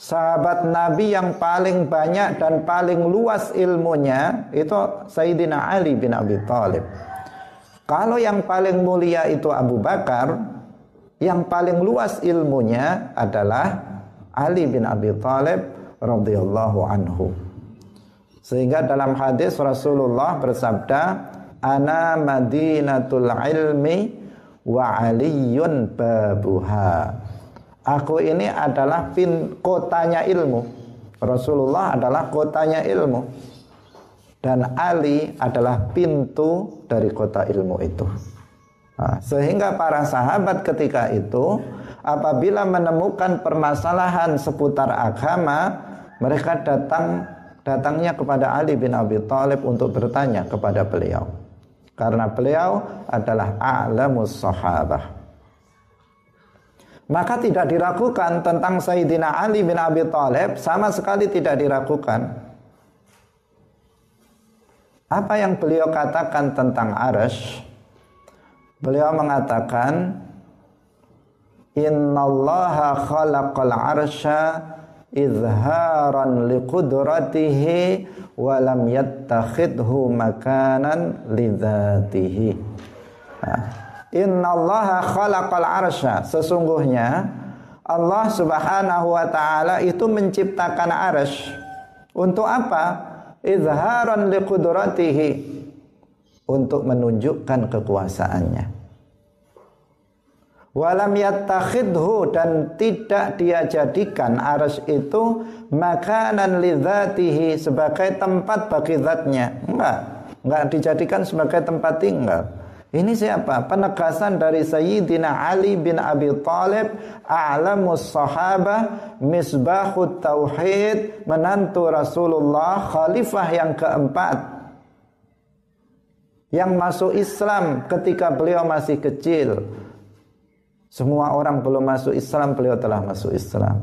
sahabat Nabi yang paling banyak dan paling luas ilmunya itu Sayyidina Ali bin Abi Thalib. Kalau yang paling mulia itu Abu Bakar, yang paling luas ilmunya adalah Ali bin Abi Thalib radhiyallahu anhu. Sehingga dalam hadis Rasulullah bersabda, "Ana Madinatul ilmi wa aliyun babuha." Aku ini adalah pin kotanya ilmu. Rasulullah adalah kotanya ilmu. Dan Ali adalah pintu dari kota ilmu itu. Nah, sehingga para sahabat ketika itu apabila menemukan permasalahan seputar agama, mereka datang datangnya kepada Ali bin Abi Thalib untuk bertanya kepada beliau. Karena beliau adalah a'lamus sahabah maka tidak diragukan tentang Sayyidina Ali bin Abi Thalib sama sekali tidak diragukan. Apa yang beliau katakan tentang Arash? Beliau mengatakan Innallaha khalaqal arsha izharan liqudratihi wa lam yattakhidhu makanan lidzatihi. Nah, Innallaha khalaqal arsya. Sesungguhnya Allah Subhanahu wa taala itu menciptakan arsy. Untuk apa? Izharan liqudratihi. Untuk menunjukkan kekuasaannya. Walam yattakhidhu dan tidak dia jadikan arsy itu makanan lidzatihi sebagai tempat bagi zatnya. Enggak. Enggak dijadikan sebagai tempat tinggal ini siapa? Penegasan dari Sayyidina Ali bin Abi Talib A'lamus sahabah Misbahut Tauhid Menantu Rasulullah Khalifah yang keempat yang masuk Islam ketika beliau masih kecil. Semua orang belum masuk Islam, beliau telah masuk Islam.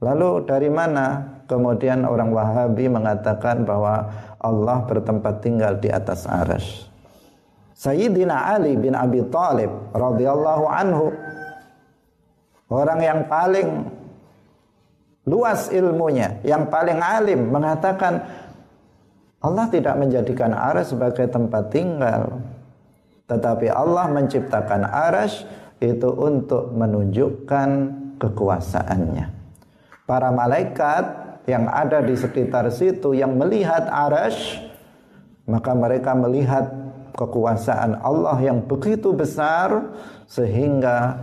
Lalu dari mana kemudian orang Wahabi mengatakan bahwa Allah bertempat tinggal di atas arash? Sayyidina Ali bin Abi Thalib radhiyallahu anhu orang yang paling luas ilmunya, yang paling alim mengatakan Allah tidak menjadikan aras sebagai tempat tinggal. Tetapi Allah menciptakan aras itu untuk menunjukkan kekuasaannya. Para malaikat yang ada di sekitar situ yang melihat aras, maka mereka melihat kekuasaan Allah yang begitu besar sehingga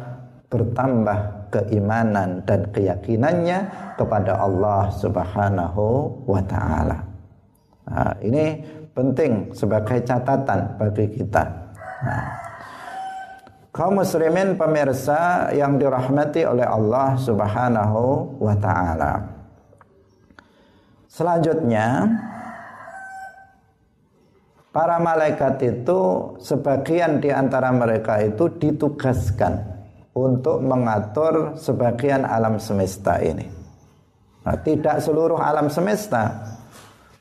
bertambah keimanan dan keyakinannya kepada Allah Subhanahu wa taala. Nah, ini penting sebagai catatan bagi kita. Nah, kaum muslimin pemirsa yang dirahmati oleh Allah Subhanahu wa taala. Selanjutnya para malaikat itu sebagian di antara mereka itu ditugaskan untuk mengatur sebagian alam semesta ini. Nah, tidak seluruh alam semesta,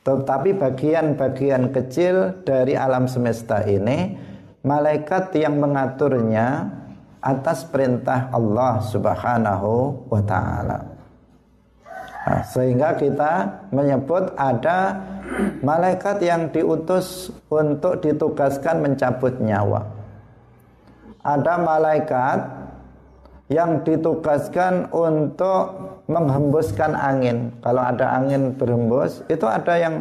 tetapi bagian-bagian kecil dari alam semesta ini malaikat yang mengaturnya atas perintah Allah Subhanahu wa taala. Nah, sehingga kita menyebut ada malaikat yang diutus untuk ditugaskan mencabut nyawa. Ada malaikat yang ditugaskan untuk menghembuskan angin. Kalau ada angin berhembus, itu ada yang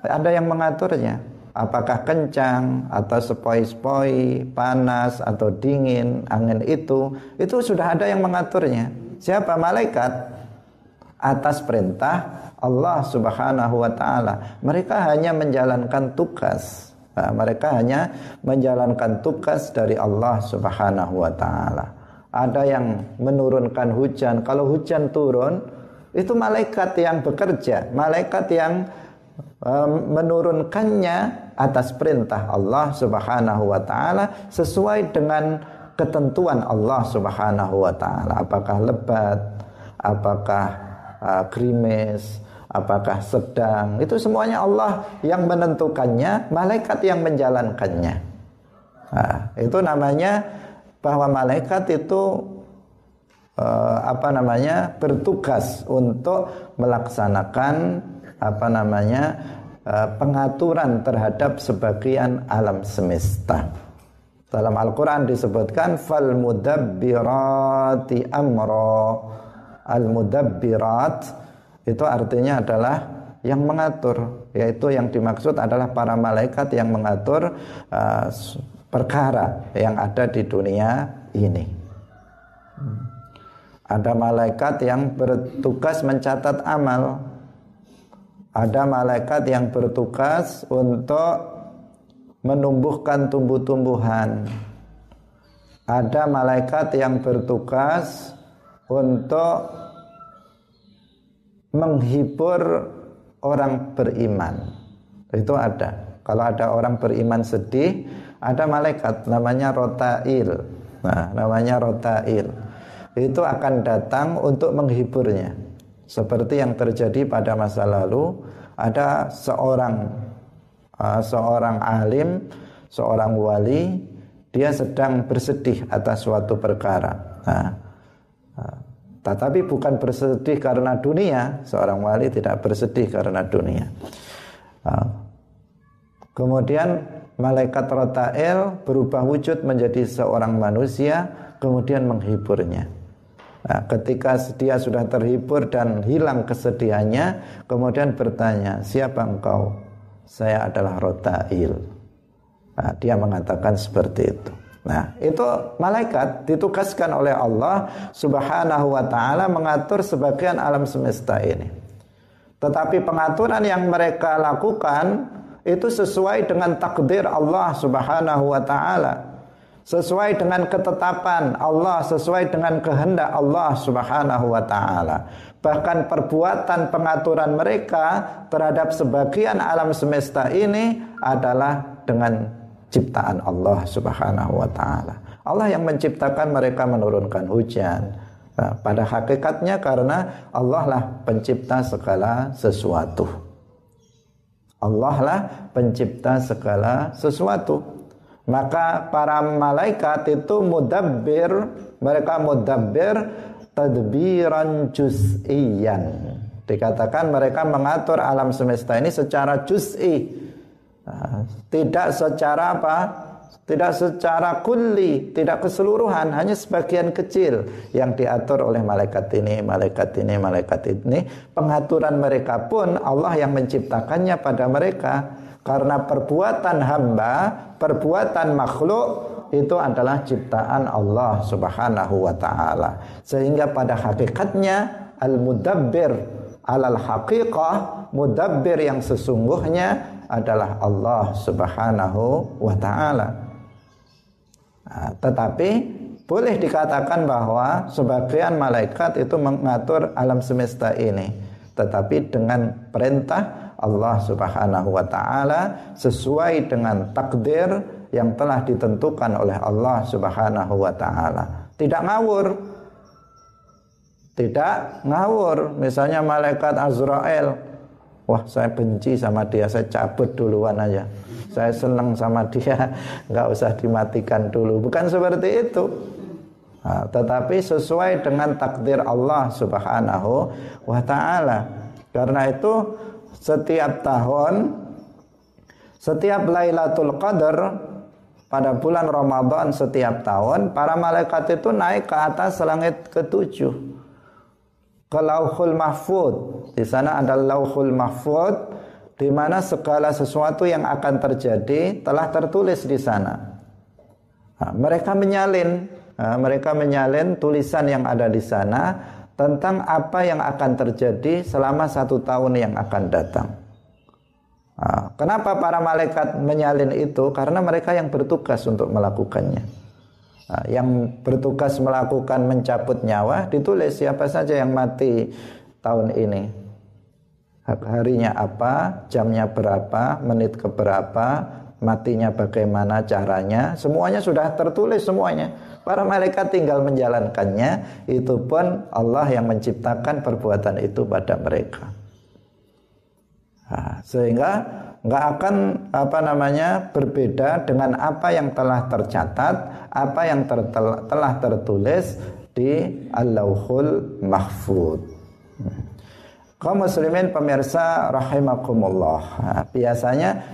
ada yang mengaturnya. Apakah kencang atau sepoi-sepoi, panas atau dingin, angin itu, itu sudah ada yang mengaturnya. Siapa malaikat? Atas perintah Allah Subhanahu wa taala. Mereka hanya menjalankan tugas. Nah, mereka hanya menjalankan tugas dari Allah Subhanahu wa taala ada yang menurunkan hujan. Kalau hujan turun, itu malaikat yang bekerja, malaikat yang menurunkannya atas perintah Allah Subhanahu wa taala sesuai dengan ketentuan Allah Subhanahu wa taala. Apakah lebat, apakah uh, krimis, apakah sedang. Itu semuanya Allah yang menentukannya, malaikat yang menjalankannya. Nah, itu namanya bahwa malaikat itu uh, apa namanya bertugas untuk melaksanakan apa namanya uh, pengaturan terhadap sebagian alam semesta. Dalam Al-Qur'an disebutkan fal mudabbirati amro. Al mudabbirat itu artinya adalah yang mengatur, yaitu yang dimaksud adalah para malaikat yang mengatur uh, perkara yang ada di dunia ini. Ada malaikat yang bertugas mencatat amal. Ada malaikat yang bertugas untuk menumbuhkan tumbuh-tumbuhan. Ada malaikat yang bertugas untuk menghibur orang beriman. Itu ada. Kalau ada orang beriman sedih, ada malaikat namanya rotail. Nah, namanya rotail. Itu akan datang untuk menghiburnya. Seperti yang terjadi pada masa lalu, ada seorang uh, seorang alim, seorang wali, dia sedang bersedih atas suatu perkara. Nah, uh, tetapi bukan bersedih karena dunia, seorang wali tidak bersedih karena dunia. Uh, kemudian malaikat rotael berubah wujud menjadi seorang manusia kemudian menghiburnya. Nah, ketika dia sudah terhibur dan hilang kesedihannya, kemudian bertanya, siapa engkau? Saya adalah Rotail. Nah, dia mengatakan seperti itu. Nah, itu malaikat ditugaskan oleh Allah Subhanahu wa taala mengatur sebagian alam semesta ini. Tetapi pengaturan yang mereka lakukan itu sesuai dengan takdir Allah Subhanahu wa taala. Sesuai dengan ketetapan Allah, sesuai dengan kehendak Allah Subhanahu wa taala. Bahkan perbuatan pengaturan mereka terhadap sebagian alam semesta ini adalah dengan ciptaan Allah Subhanahu wa taala. Allah yang menciptakan mereka menurunkan hujan. Nah, pada hakikatnya karena Allah lah pencipta segala sesuatu. Allah lah pencipta segala sesuatu. Maka para malaikat itu mudabbir, mereka mudabbir tadbiran juz'iyan. Dikatakan mereka mengatur alam semesta ini secara juz'i. Nah, tidak secara apa? Tidak secara kulli, tidak keseluruhan, hanya sebagian kecil yang diatur oleh malaikat ini, malaikat ini, malaikat ini. Pengaturan mereka pun Allah yang menciptakannya pada mereka karena perbuatan hamba, perbuatan makhluk itu adalah ciptaan Allah Subhanahu wa taala. Sehingga pada hakikatnya al-mudabbir alal haqiqah, mudabbir yang sesungguhnya adalah Allah Subhanahu wa taala. Nah, tetapi boleh dikatakan bahwa sebagian malaikat itu mengatur alam semesta ini, tetapi dengan perintah Allah Subhanahu wa taala sesuai dengan takdir yang telah ditentukan oleh Allah Subhanahu wa taala. Tidak ngawur. Tidak ngawur. Misalnya malaikat Azrael, wah saya benci sama dia, saya cabut duluan aja. Saya senang sama dia, nggak usah dimatikan dulu. Bukan seperti itu. Nah, tetapi sesuai dengan takdir Allah Subhanahu wa taala. Karena itu setiap tahun setiap Lailatul Qadar pada bulan Ramadan setiap tahun para malaikat itu naik ke atas langit ketujuh ke Lauhul Mahfud. Di sana ada Lauhul Mahfud di mana segala sesuatu yang akan terjadi telah tertulis di sana. Nah, mereka menyalin, nah, mereka menyalin tulisan yang ada di sana tentang apa yang akan terjadi selama satu tahun yang akan datang. Nah, kenapa para malaikat menyalin itu? Karena mereka yang bertugas untuk melakukannya. Nah, yang bertugas melakukan mencabut nyawa ditulis siapa saja yang mati tahun ini. Harinya apa, jamnya berapa, menit keberapa, matinya bagaimana caranya, semuanya sudah tertulis semuanya. Para malaikat tinggal menjalankannya. Itu pun Allah yang menciptakan perbuatan itu pada mereka. Nah, sehingga nggak akan apa namanya berbeda dengan apa yang telah tercatat, apa yang ter, telah tertulis di Al-Lauhul Mahfud. Kaum muslimin pemirsa rahimakumullah. Nah, biasanya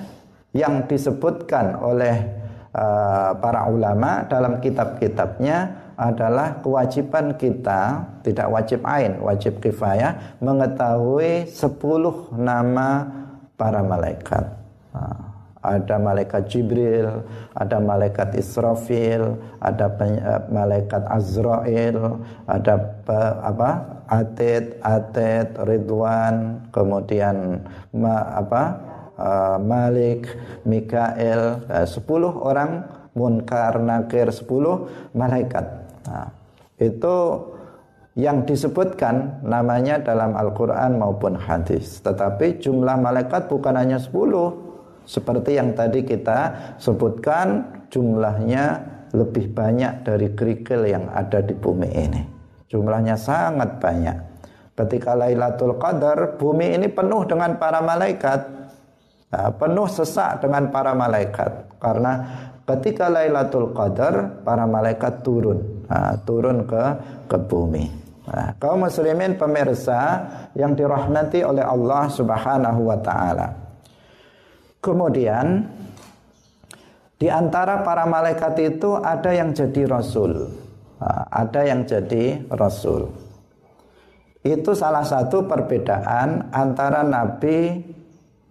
yang disebutkan oleh Eh, para ulama dalam kitab-kitabnya adalah kewajiban kita tidak wajib ain, wajib kifayah mengetahui 10 nama para malaikat. Nah, ada malaikat Jibril, ada malaikat Israfil, ada eh, malaikat Azrail, ada apa? Atit, Atit, Ridwan, kemudian apa? Uh, Malik, Mikael, uh, 10 orang Munkar, Nakir, 10 malaikat. Nah, itu yang disebutkan namanya dalam Al-Quran maupun hadis. Tetapi jumlah malaikat bukan hanya 10. Seperti yang tadi kita sebutkan jumlahnya lebih banyak dari kerikil yang ada di bumi ini. Jumlahnya sangat banyak. Ketika Lailatul Qadar, bumi ini penuh dengan para malaikat. Nah, penuh sesak dengan para malaikat karena ketika Lailatul Qadar para malaikat turun nah, turun ke ke bumi. Nah, kaum muslimin pemirsa yang dirahmati oleh Allah Subhanahu wa taala. Kemudian di antara para malaikat itu ada yang jadi rasul. Nah, ada yang jadi rasul. Itu salah satu perbedaan antara nabi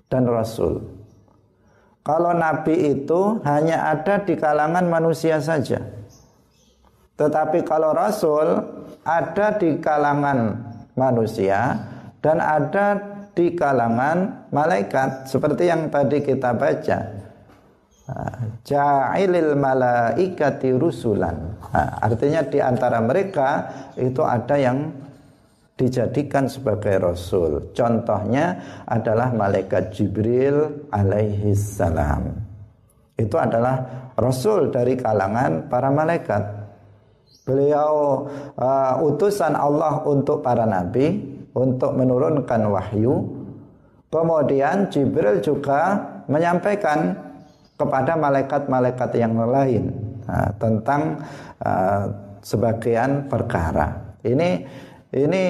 dan rasul. Kalau nabi itu hanya ada di kalangan manusia saja. Tetapi kalau rasul ada di kalangan manusia dan ada di kalangan malaikat seperti yang tadi kita baca. ja'ilil malaikati rusulan. Nah, artinya di antara mereka itu ada yang dijadikan sebagai rasul. Contohnya adalah malaikat Jibril alaihi salam. Itu adalah rasul dari kalangan para malaikat. Beliau uh, utusan Allah untuk para nabi untuk menurunkan wahyu. Kemudian Jibril juga menyampaikan kepada malaikat-malaikat yang lain uh, tentang uh, sebagian perkara. Ini ini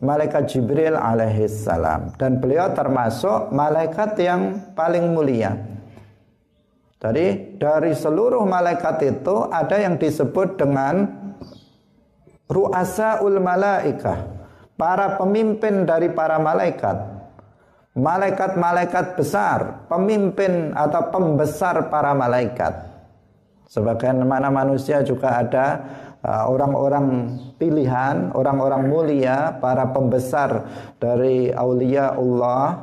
malaikat Jibril alaihissalam dan beliau termasuk malaikat yang paling mulia. Jadi dari seluruh malaikat itu ada yang disebut dengan ru'asaul malaikah, para pemimpin dari para malaikat. Malaikat-malaikat besar, pemimpin atau pembesar para malaikat. Sebagaimana manusia juga ada orang-orang pilihan, orang-orang mulia, para pembesar dari aulia Allah,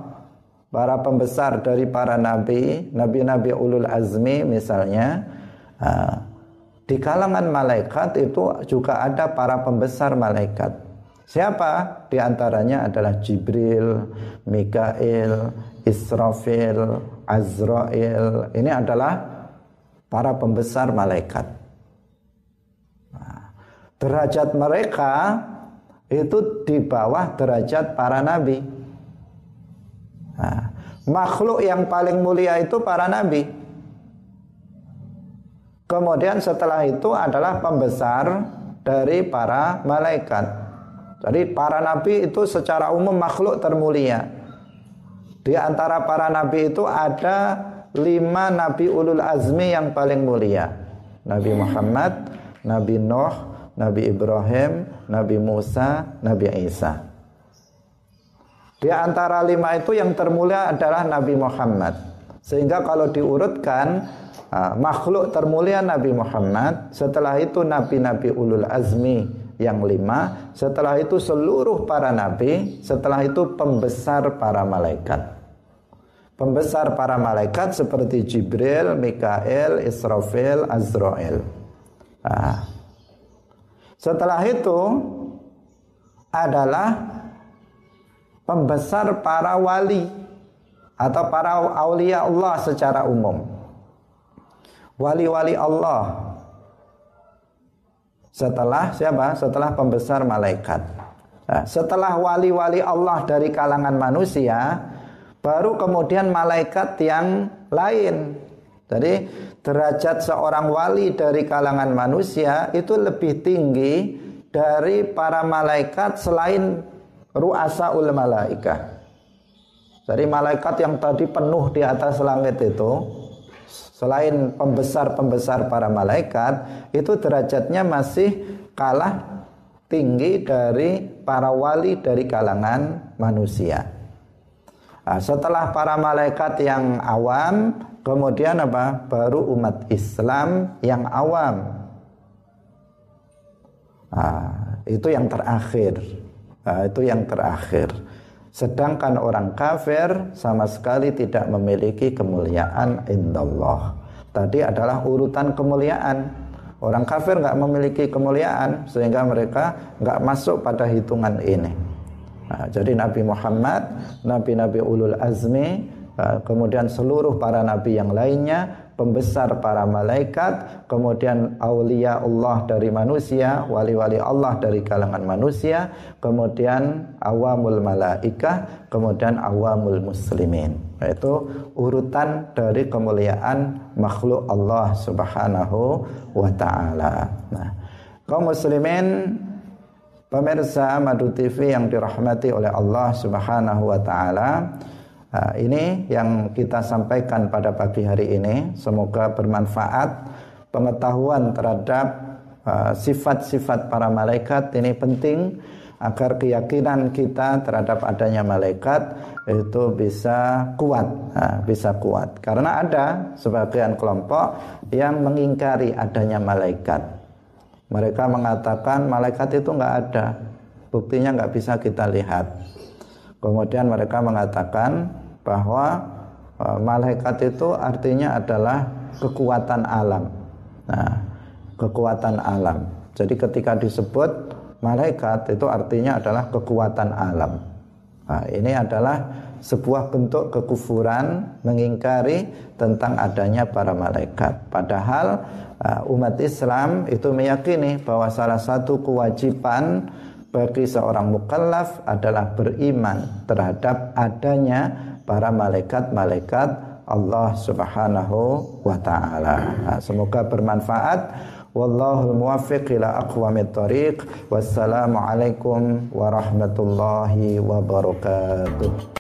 para pembesar dari para nabi, nabi-nabi ulul azmi misalnya, uh, di kalangan malaikat itu juga ada para pembesar malaikat. Siapa? Di antaranya adalah Jibril, Mikail, Israfil, Azrail. Ini adalah para pembesar malaikat derajat mereka itu di bawah derajat para nabi. Nah, makhluk yang paling mulia itu para nabi. Kemudian setelah itu adalah pembesar dari para malaikat. Jadi para nabi itu secara umum makhluk termulia. Di antara para nabi itu ada lima nabi ulul azmi yang paling mulia. Nabi Muhammad, Nabi Nuh, Nabi Ibrahim, Nabi Musa, Nabi Isa. Di antara lima itu yang termulia adalah Nabi Muhammad. Sehingga kalau diurutkan uh, makhluk termulia Nabi Muhammad, setelah itu nabi-nabi ulul azmi yang lima, setelah itu seluruh para nabi, setelah itu pembesar para malaikat. Pembesar para malaikat seperti Jibril, Mikael, Israfil, Azrael. Nah, setelah itu adalah pembesar para wali atau para aulia Allah secara umum. Wali-wali Allah. Setelah siapa? Setelah pembesar malaikat. Nah, setelah wali-wali Allah dari kalangan manusia, baru kemudian malaikat yang lain. Jadi derajat seorang wali dari kalangan manusia itu lebih tinggi dari para malaikat selain ruasa ul malaika. Jadi malaikat yang tadi penuh di atas langit itu selain pembesar-pembesar para malaikat itu derajatnya masih kalah tinggi dari para wali dari kalangan manusia. Nah, setelah para malaikat yang awam Kemudian apa? Baru umat Islam yang awam. Nah, itu yang terakhir. Nah, itu yang terakhir. Sedangkan orang kafir sama sekali tidak memiliki kemuliaan indallah. Tadi adalah urutan kemuliaan. Orang kafir nggak memiliki kemuliaan sehingga mereka nggak masuk pada hitungan ini. Nah, jadi Nabi Muhammad, Nabi-Nabi ulul azmi kemudian seluruh para nabi yang lainnya, pembesar para malaikat, kemudian aulia Allah dari manusia, wali-wali Allah dari kalangan manusia, kemudian awamul malaikah, kemudian awamul muslimin. Yaitu urutan dari kemuliaan makhluk Allah Subhanahu wa taala. Nah, kaum muslimin pemirsa Madu TV yang dirahmati oleh Allah Subhanahu wa taala, Nah, ini yang kita sampaikan pada pagi hari ini. Semoga bermanfaat pengetahuan terhadap uh, sifat-sifat uh, para malaikat ini penting agar keyakinan kita terhadap adanya malaikat itu bisa kuat, nah, bisa kuat. Karena ada sebagian kelompok yang mengingkari adanya malaikat. Mereka mengatakan malaikat itu nggak ada, buktinya nggak bisa kita lihat. Kemudian mereka mengatakan bahwa uh, malaikat itu artinya adalah kekuatan alam. Nah, kekuatan alam. Jadi ketika disebut malaikat itu artinya adalah kekuatan alam. Nah, ini adalah sebuah bentuk kekufuran mengingkari tentang adanya para malaikat. Padahal uh, umat Islam itu meyakini bahwa salah satu kewajiban bagi seorang mukallaf adalah beriman terhadap adanya para malaikat-malaikat Allah Subhanahu wa taala. Nah, semoga bermanfaat. Wallahu muwaffiq ila aqwamit thariq. Wassalamualaikum warahmatullahi wabarakatuh.